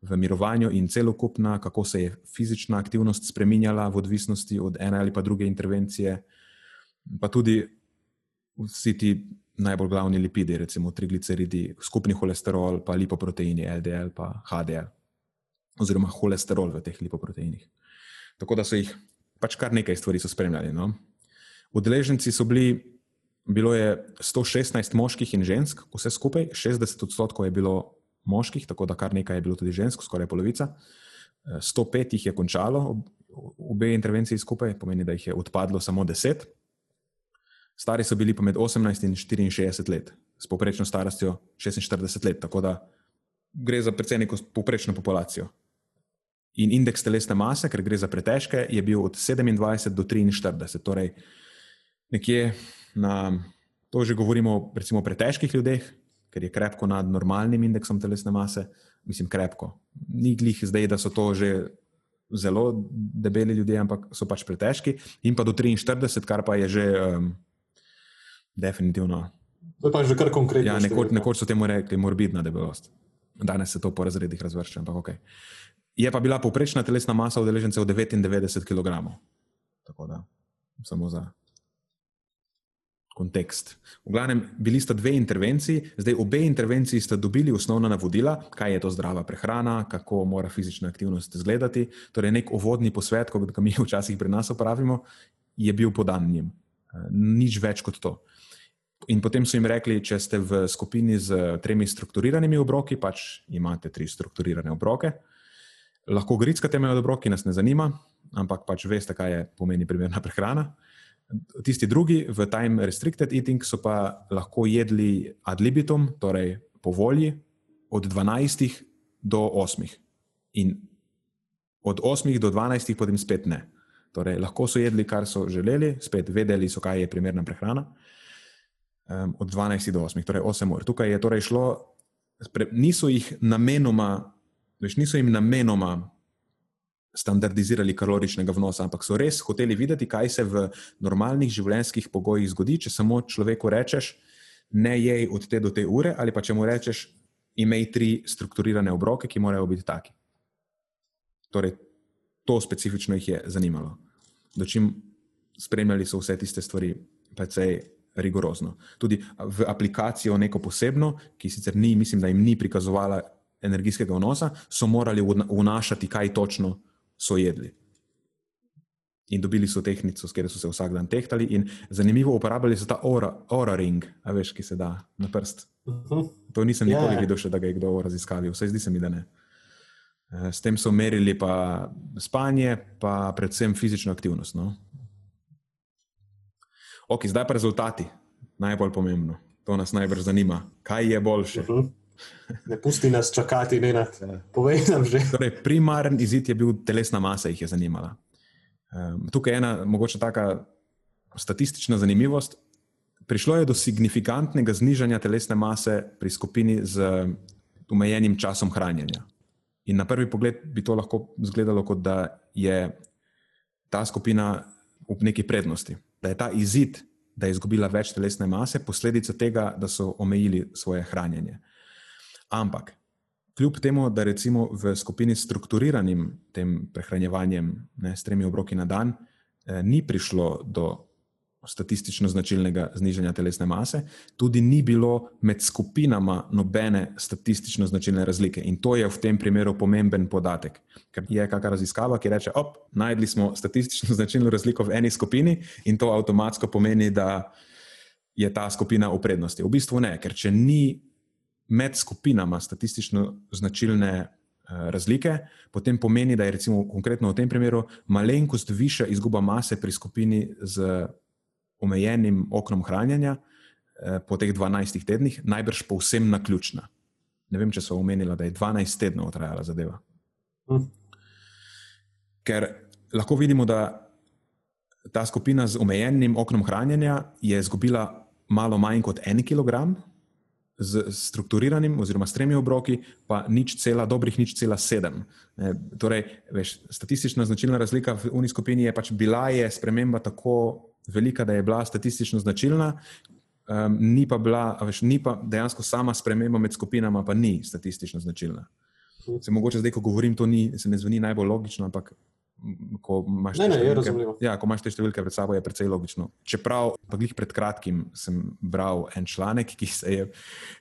v mirovanju in celokupna, kako se je fizična aktivnost spremenjala v odvisnosti od ene ali pa druge intervencije, pa tudi vsi ti najbolj glavni lipidi, recimo trigliceridi, skupni holesterol, pa lipoproteini, LDL, pa HDL, oziroma holesterol v teh lipoproteinih. Tako da so jih pač kar nekaj stvari spremljali. No? Udeleženci so bili, bilo je 116 moških in žensk, vse skupaj, 60 odstotkov je bilo moških, tako da kar nekaj je bilo tudi žensk, skoraj polovica. 105 jih je končalo, obe intervenciji skupaj, pomeni, da jih je odpadlo samo 10. Stari so bili pa med 18 in 64 let, s povprečno starostjo 46 let, tako da gre za precej neko povprečno populacijo. In indeks telesne mase, ker gre za pretežke, je bil od 27 do 43, torej nekje na to že govorimo recimo o pretežkih ljudeh, ker je krepko nad normalnim indeksom telesne mase, mislim, krepko. Ni glih zdaj, da so to že zelo debeli ljudje, ampak so pač pretežki, in pa do 43, kar pa je že um, definitivno. To je pa že kar konkretno. Ja, nekoč, nekoč so temu rekli morbidna debelost. Danes se to po razredih razvršča, ampak ok. Je pa bila povprečna telesna masa udeležencev 99 kg. Tako da, samo za kontekst. V glavnem, bili sta dve intervenciji, zdaj obe intervenciji sta dobili osnovna navodila, kaj je to zdrava prehrana, kako mora fizična aktivnost izgledati. Torej, nek uvodni posvet, kot ga mi včasih pri nas upravimo, je bil podan njim. Nič več kot to. In potem so jim rekli, če ste v skupini z tremi strukturiranimi obroki, pač imate tri strukturirane obroke, lahko grickate med obroki, nas ne zanima, ampak pač veste, kaj je pomeni primerna prehrana. Tisti drugi v time restricted eating so pa lahko jedli ad libitum, torej po volji, od 12 do 8. In od 8 do 12, potem spet ne. Torej, lahko so jedli, kar so želeli, spet vedeli so, kaj je primerna prehrana. Um, od 12 do 8, torej 8 ur. Tukaj je torej šlo, niso jih namenoma, veš, niso jim namenoma standardizirali kaloričnega vnosa, ampak so res hoteli videti, kaj se v normalnih življenjskih pogojih zgodi, če samo človeku rečeš, ne jej od te do te ure, ali pa če mu rečeš, imej tri strukturirane obroke, ki morajo biti taki. Torej, to specifično jih je zanimalo. Dočim spremljali so vse tiste stvari, precej rigorozno. Tudi v aplikacijo neko posebno, ki sicer ni, mislim, da jim ni prikazovala energijskega vnosa, so morali vnašati, kaj točno so jedli. In dobili so tehnico, s katero so se vsak dan tehtali, in zanimivo uporabljali so ta ora, ora ring, a veš, ki se da na prst. Mhm. To nisem nikoli yeah. Ja. videl, še, da ga je kdo raziskal, vse zdi se mi, da ne. Eh, s tem so merili pa spanje, pa predvsem fizično aktivnost. No? Ok, zdaj pa rezultati, najbolj pomembno. To nas najbolj zanima. Kaj je boljše? Uh mhm. -huh. Ne pusti nas čakati, ne na to. Povej nam že. Torej, primaren izid je bil telesna masa, jih je zanimala. Um, tukaj je ena mogoče taka statistična zanimivost. Prišlo je do signifikantnega znižanja telesne mase pri skupini z omejenim časom hranjenja. In na prvi pogled bi to lahko izgledalo, kot da je ta skupina v neki prednosti, da je ta izid, da je izgubila več telesne mase, posledica tega, da so omejili svoje hranjenje. Ampak, kljub temu, da recimo v skupini s strukturiranim tem prehranjevanjem, ne, s tremi obroki na dan, eh, ni prišlo do statistično značilnega znižanja telesne mase, tudi ni bilo med skupinama nobene statistično značilne razlike. In to je v tem primeru pomemben podatek, ker je kakšna raziskava, ki reče: Op, najdli smo statistično značilno razliko v eni skupini, in to avtomatsko pomeni, da je ta skupina v prednosti. V bistvu ne, ker če ni med skupinama statistično značilne. Eh, razlike, potem pomeni, da je recimo konkretno v tem primeru malenkost višja izguba mase pri skupini z omejenim oknom hranjenja eh, po teh 12 tednih, najbrž povsem na ključna. Ne vem, če so omenili, da je 12 tednov trajala zadeva. Hm. Ker lahko vidimo, da ta skupina z omejenim oknom hranjenja je izgubila malo manj kot en kilogram, z strukturiranim, oziroma s tremi obroki, pa nič cela, dobrih nič cela sedem. E, torej, veš, statistična značilna razlika v uni skupini je pač bila je sprememba tako velika, da je bila statistično značilna, um, ni pa bila, veš, ni pa dejansko sama sprememba med skupinama, pa ni statistično značilna. Se mogoče zdaj, ko govorim, to ni, se ne zveni najbolj logično, ampak ko imaš, ne, ne, ja, ko imaš te številke pred sabo, je precej logično. Čeprav pa glih pred kratkim sem bral en članek, ki, je,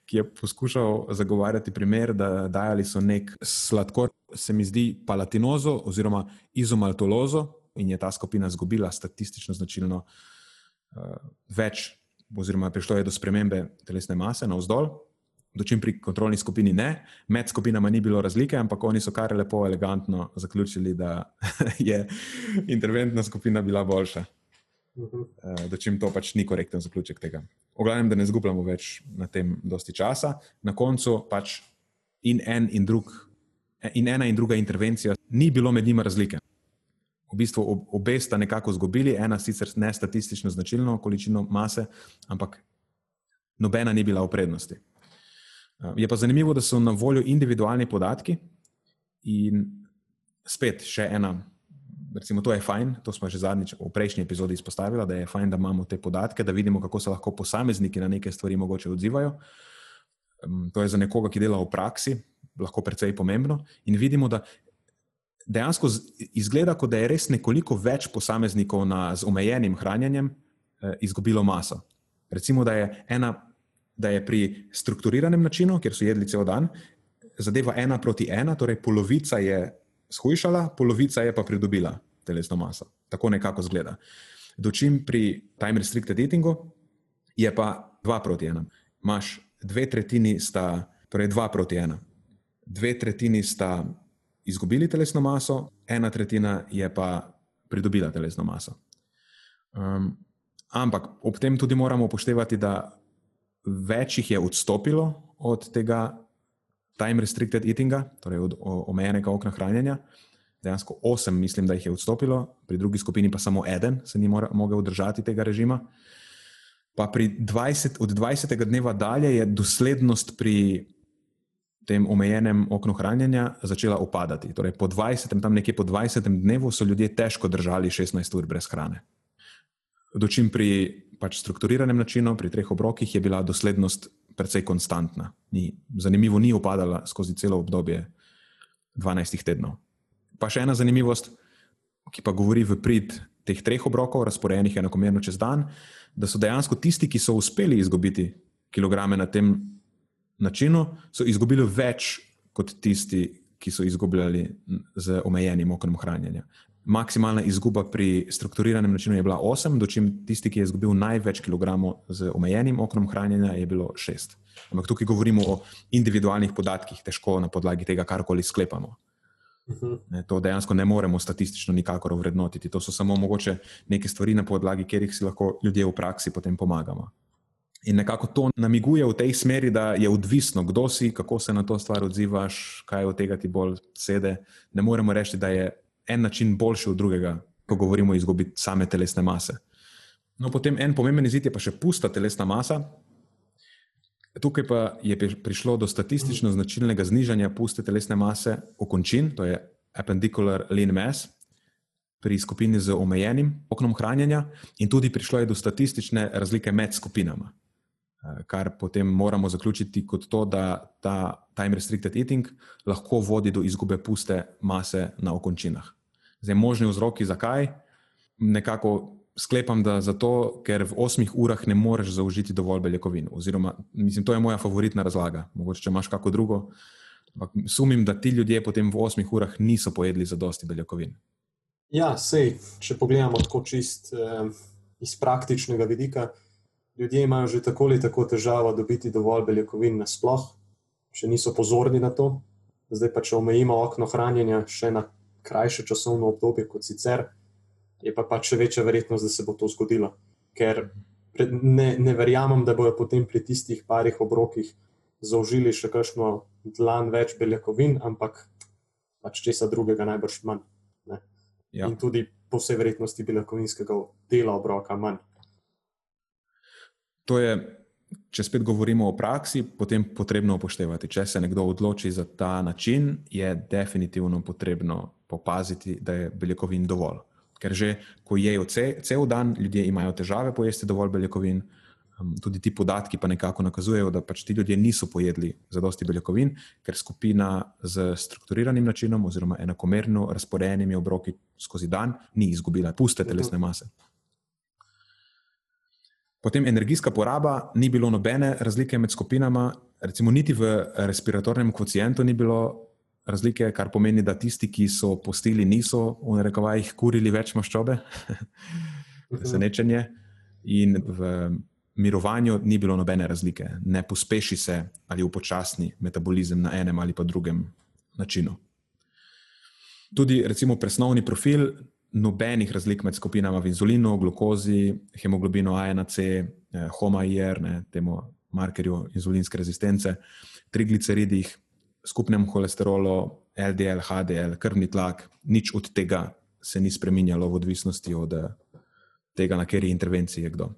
ki je poskušal zagovarjati primer, da dajali so nek sladkor, se mi zdi palatinozo oziroma izomaltolozo in je ta skupina izgubila statistično značilno uh, več, oziroma prišlo je do spremembe telesne mase na vzdolj dočim pri kontrolni skupini ne, med skupinama ni bilo razlike, ampak oni so kar lepo, elegantno zaključili, da je interventna skupina bila boljša. Uh, dočim to pač ni korekten zaključek tega. Oglavnem, da ne zgubljamo več na tem dosti časa, na koncu pač in, en in, drug, in ena in druga intervencija, ni bilo med njima razlike. V bistvu obe sta nekako izgubili, ena sicer ne statistično značilno količino mase, ampak nobena ni bila v prednosti. Je pa zanimivo, da so na voljo individualni podatki in spet še ena. Recimo, to je fajn, to smo že zadnjič v prejšnji epizodi izpostavili, da je fajn, da imamo te podatke, da vidimo, kako se lahko posamezniki na neke stvari mogoče odzivajo. To je za nekoga, ki dela v praksi, lahko precej pomembno. In vidimo, da dejansko izgleda, kot da je res nekoliko več posameznikov na, z omejenim hranjenjem eh, izgubilo maso. Recimo, da je ena da je pri strukturiranem načinu, kjer so jedli cel dan, zadeva ena proti ena, torej polovica je shujšala, polovica je pa pridobila telesno maso. Tako nekako zgleda. Dočim pri time restricted eatingu je pa dva proti ena. Imáš dve tretjini, sta, torej dva proti ena. Dve tretjini sta izgubili telesno maso, ena tretjina je pa pridobila telesno maso. Um, ampak ob tem tudi moramo upoštevati, da več jih je odstopilo od tega time restricted eatinga, torej od omejenega okna hranjenja. Dejansko osem, mislim, da jih je odstopilo, pri drugi skupini pa samo eden se ni mogel držati tega režima. Pa 20, od 20. dneva dalje je doslednost pri tem omejenem oknu hranjenja začela upadati. Torej, po 20, tam nekje po 20. dnevu so ljudje težko držali 16 ur brez hrane. Dočim pri pač strukturiranem načinu, pri treh obrokih, je bila doslednost precej konstantna. Ni, zanimivo, ni upadala skozi celo obdobje 12 tednov. Pa še ena zanimivost, ki pa govori v prid teh treh obrokov, razporejenih enakomerno čez dan, da so dejansko tisti, ki so uspeli izgubiti kilograme na tem načinu, so izgubili več kot tisti, ki so izgubljali z omejenim oknom hranjenja maksimalna izguba pri strukturiranem načinu je bila 8, dočim tisti, ki je izgubil največ kilogramov z omejenim oknom hranjenja, je bilo 6. Ampak tukaj govorimo o individualnih podatkih, težko na podlagi tega karkoli sklepamo. Mhm. Ne, to dejansko ne moremo statistično nikakor vrednotiti. To so samo mogoče neke stvari, na podlagi katerih si lahko ljudje v praksi potem pomagamo. In nekako to namiguje v tej smeri, da je odvisno, kdo si, kako se na to stvar odzivaš, kaj od tega ti bolj sede. Ne moremo reči, da je en način boljši od drugega, ko govorimo o izgubi same telesne mase. No, potem en pomemben izid je pa še pusta telesna masa. Tukaj pa je prišlo do statistično značilnega znižanja puste telesne mase okončin, to je appendicular lean mass, pri skupini z omejenim oknom hranjenja, in tudi prišlo je do statistične razlike med skupinama. Kar potem moramo zaključiti kot to, da ta time restricted eating lahko vodi do izgube puste mase na okončinah. Zdaj, možni vzroki, zakaj, nekako sklepam, da zato, ker v osmih urah ne moreš zaužiti dovolj beljakovin. Oziroma, mislim, to je moja favoritna razlaga. Mogoče imaš kako drugo. Ampak sumim, da ti ljudje potem v osmih urah niso pojedli za dosti beljakovin. Ja, sej, če pogledamo tako čist eh, iz praktičnega vidika, ljudje imajo že tako ali tako težavo dobiti dovolj beljakovin nasploh, še niso pozorni na to. Zdaj pa, če omejimo okno hranjenja še na krajše časovno obdobje kot sicer, je pa pač še večja verjetnost, da se bo to zgodilo. Ker ne, ne verjamem, da bojo potem pri tistih parih obrokih zaužili še kakšno dlan več beljakovin, ampak pač česa drugega najbrž manj. Ja. In tudi po vsej verjetnosti beljakovinskega dela obroka manj. To je, če spet govorimo o praksi, potem potrebno upoštevati. Če se nekdo odloči za ta način, je definitivno potrebno popaziti, da je beljakovin dovolj. Ker že ko jejo ce, cel dan, ljudje imajo težave pojesti dovolj beljakovin. Um, tudi ti podatki pa nekako nakazujejo, da pač ti ljudje niso pojedli zadosti beljakovin, ker skupina z strukturiranim načinom oziroma enakomerno razporejenimi obroki skozi dan ni izgubila puste telesne mase. Potem energijska poraba, ni bilo nobene razlike med skupinama, recimo niti v respiratornem kocientu ni bilo razlike, kar pomeni, da tisti, ki so postili, niso v rekovajih kurili več maščobe, presenečenje. In v mirovanju ni bilo nobene razlike, ne pospeši se ali upočasni metabolizem na enem ali pa drugem načinu. Tudi, recimo, presnovni profil, nobenih razlik med skupinama v inzulinu, glukozi, hemoglobinu A1C, eh, HOMA-IR, temu markerju inzulinske rezistence, trigliceridih, skupnem holesterolu, LDL, HDL, krvni tlak, nič od tega se ni spremenjalo v odvisnosti od eh, tega, na kateri intervenciji je kdo.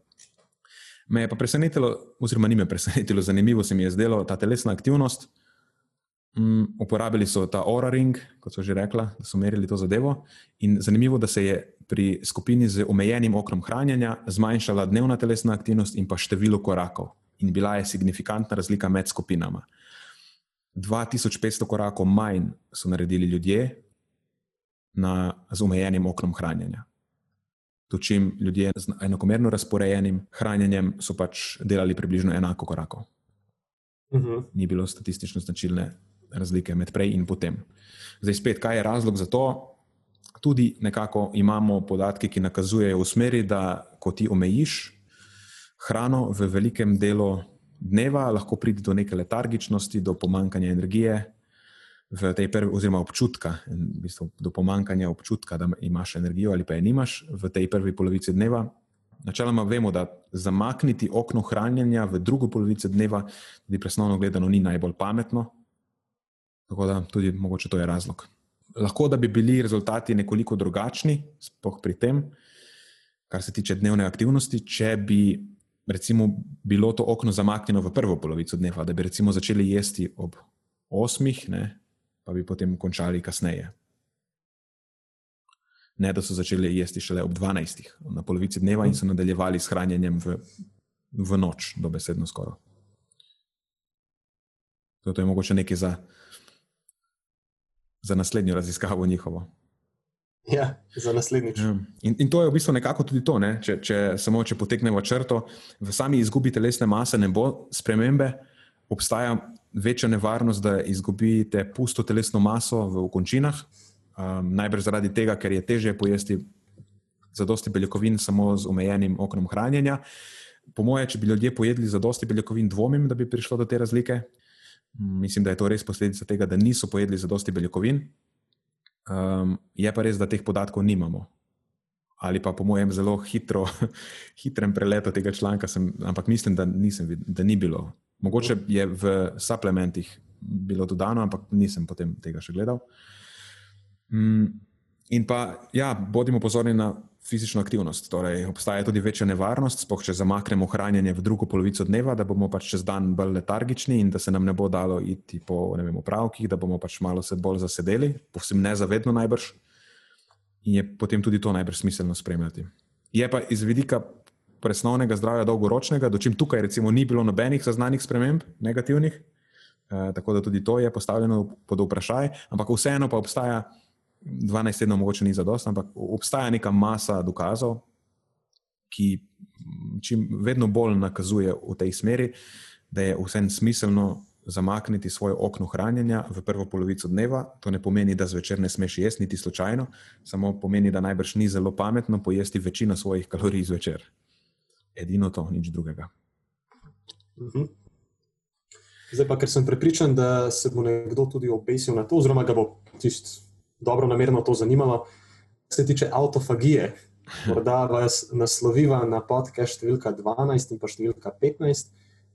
Me je pa presenetilo, oziroma ni me presenetilo, zanimivo se mi je zdelo ta telesna aktivnost. Um, uporabili so ta Aura Ring, kot so že rekla, da so merili to zadevo. In zanimivo, da se je pri skupini z omejenim okrom hranjenja zmanjšala dnevna telesna aktivnost in pa število korakov. In bila je signifikantna razlika med skupinama. 2500 korakov manj so naredili ljudje na, z omejenim oknom hranjenja. Točim ljudje z enakomerno razporejenim hranjenjem so pač delali približno enako korakov. Uh mhm. -huh. Ni bilo statistično značilne razlike med prej in potem. Zdaj, spet, kaj je razlog za to? Tudi nekako imamo podatke, ki nakazujejo v smeri, da ko ti omejiš hrano v velikem delu dneva, lahko pride do neke letargičnosti, do pomankanja energije, prvi, oziroma občutka, v bistvu do pomankanja občutka, da imaš energijo ali pa je nimaš v tej prvi polovici dneva. Načeloma vemo, da zamakniti okno hranjenja v drugo polovico dneva, tudi presnovno gledano, ni najbolj pametno. Tako da tudi mogoče to je razlog. Lahko da bi bili rezultati nekoliko drugačni, spoh pri tem, kar se tiče dnevne aktivnosti, če bi recimo, bilo to okno zamaknjeno v prvo polovico dneva, da bi recimo začeli jesti ob osmih, ne, pa bi potem končali kasneje. Ne, da so začeli jesti šele ob dvanajstih, na polovici dneva in so nadaljevali s hranjenjem v, v noč, dobesedno skoraj. To je mogoče nekaj za, za naslednjo raziskavo njihovo. Ja, za naslednjič. Ja. In, in to je v bistvu nekako tudi to. Ne? Če, če samo če poteknemo črto, v sami izgubi telesne mase ne bo spremembe, obstaja večja nevarnost, da izgubite pusto telesno maso v končinah. Um, najbrž zaradi tega, ker je teže pojesti za dosti beljakovin samo z omejenim oknom hranjenja. Po moje, če bi ljudje pojedli za dosti beljakovin, dvomim, da bi prišlo do te razlike. Mislim, da je to res posledica tega, da niso pojedli za dosti beljakovin. Um, je pa res, da teh podatkov nimamo. Ali pa po mojem zelo hitro, hitrem preletu tega članka, sem, ampak mislim, da, nisem, da ni bilo. Mogoče je v suplementih bilo dodano, ampak nisem potem tega še gledal. Um, in pa, ja, bodimo pozorni na fizično aktivnost. Torej, obstaja tudi večja nevarnost, spoh, če zamaknemo hranjenje v drugo polovico dneva, da bomo pač čez dan bolj letargični in da se nam ne bo dalo iti po vem, upravkih, da bomo pač malo se bolj zasedeli, povsem nezavedno najbrž. In je potem tudi to najbrž smiselno spremljati. Je pa iz vidika presnovnega zdravja dolgoročnega, dočim tukaj recimo ni bilo nobenih zaznanih sprememb, negativnih, eh, tako da tudi to je postavljeno pod vprašaj, ampak vseeno pa obstaja. 12 tednov mogoče ni za dost, ampak obstaja neka masa dokazov, ki čim vedno bolj nakazuje v tej smeri, da je vsem smiselno zamakniti svoje okno hranjenja v prvo polovico dneva. To ne pomeni, da zvečer ne smeš jesti, niti slučajno, samo pomeni, da najbrž ni zelo pametno pojesti večino svojih kalorij zvečer. Edino to, nič drugega. Mhm. Zdaj pa, ker sem prepričan, da se bo nekdo tudi obesil na to, oziroma ga bo tisto dobro namerno to zanimalo, kar se tiče avtofagije. Morda vas nasloviva na podcast številka 12 in pa številka 15,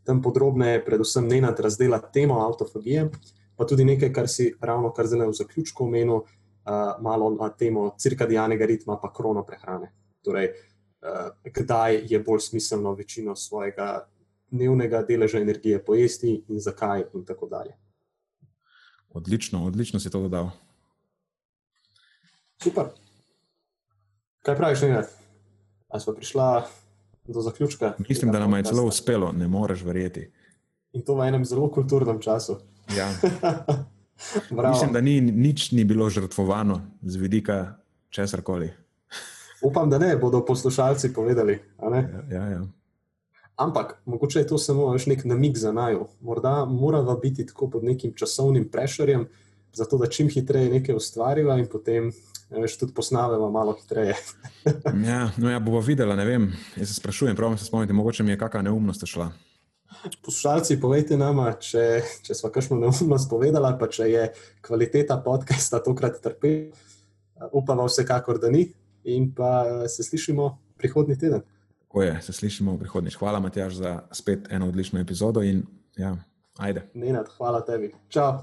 tam podrobneje, predvsem ne nad razdela temo avtofagije, pa tudi nekaj, kar si ravno kar zdaj v zaključku omenil, uh, malo na temo cirkadijanega ritma, pa krono prehrane. Torej, uh, kdaj je bolj smiselno večino svojega dnevnega deleža energije pojesti in zakaj, in tako dalje. Odlično, odlično si to dodal. Super. Kaj praviš, ne? Ali smo prišla do zaključka? Mislim, da nam je celo uspelo, ne moreš verjeti. In to v enem zelo kulturnem času. Ja. Mislim, da ni, nič ni bilo žrtvovano z vidika česar koli. Upam, da ne bodo poslušalci povedali. Ja, ja, ja. Ampak mogoče je to samo nek namig za naju. Morda moramo biti tako pod nekim časovnim prešerjem, zato da čim hitreje nekaj ustvarjamo in potem veš, tudi posnavemo malo hitreje. ja, no, ja, bomo videli, ne vem. Jaz se sprašujem, pravim se spomniti, mogoče mi je kakšna neumnost šla. Poslušalci, povejte nam, če, če smo kakšno neumnost povedali, pa če je kvaliteta podcasta tokrat trpela. Upamo vsekakor, da ni. In pa se slišimo prihodnji teden. Tako je, se slišimo prihodnjič. Hvala, Matjaž, za spet eno odlično epizodo. In, ja, ajde. Nenad, hvala tebi. Čau.